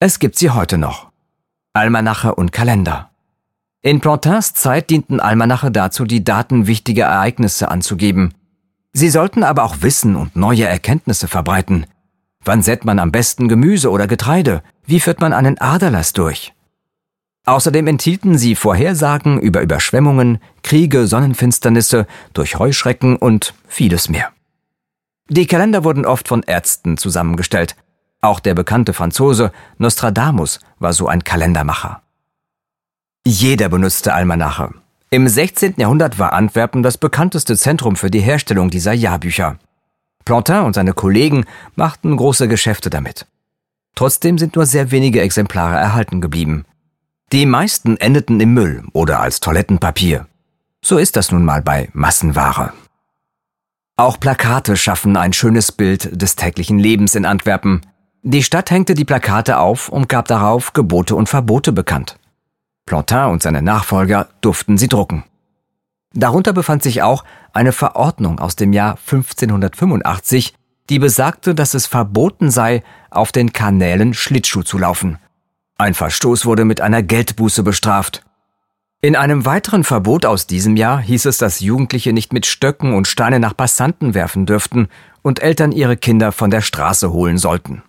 Es gibt sie heute noch. Almanache und Kalender. In Plantins Zeit dienten Almanache dazu, die Daten wichtiger Ereignisse anzugeben. Sie sollten aber auch Wissen und neue Erkenntnisse verbreiten. Wann sät man am besten Gemüse oder Getreide? Wie führt man einen Aderlass durch? Außerdem enthielten sie Vorhersagen über Überschwemmungen, Kriege, Sonnenfinsternisse, durch Heuschrecken und vieles mehr. Die Kalender wurden oft von Ärzten zusammengestellt. Auch der bekannte Franzose Nostradamus war so ein Kalendermacher. Jeder benutzte Almanache. Im 16. Jahrhundert war Antwerpen das bekannteste Zentrum für die Herstellung dieser Jahrbücher. Plantin und seine Kollegen machten große Geschäfte damit. Trotzdem sind nur sehr wenige Exemplare erhalten geblieben. Die meisten endeten im Müll oder als Toilettenpapier. So ist das nun mal bei Massenware. Auch Plakate schaffen ein schönes Bild des täglichen Lebens in Antwerpen. Die Stadt hängte die Plakate auf und gab darauf Gebote und Verbote bekannt. Plantin und seine Nachfolger durften sie drucken. Darunter befand sich auch eine Verordnung aus dem Jahr 1585, die besagte, dass es verboten sei, auf den Kanälen Schlittschuh zu laufen. Ein Verstoß wurde mit einer Geldbuße bestraft. In einem weiteren Verbot aus diesem Jahr hieß es, dass Jugendliche nicht mit Stöcken und Steine nach Passanten werfen dürften und Eltern ihre Kinder von der Straße holen sollten.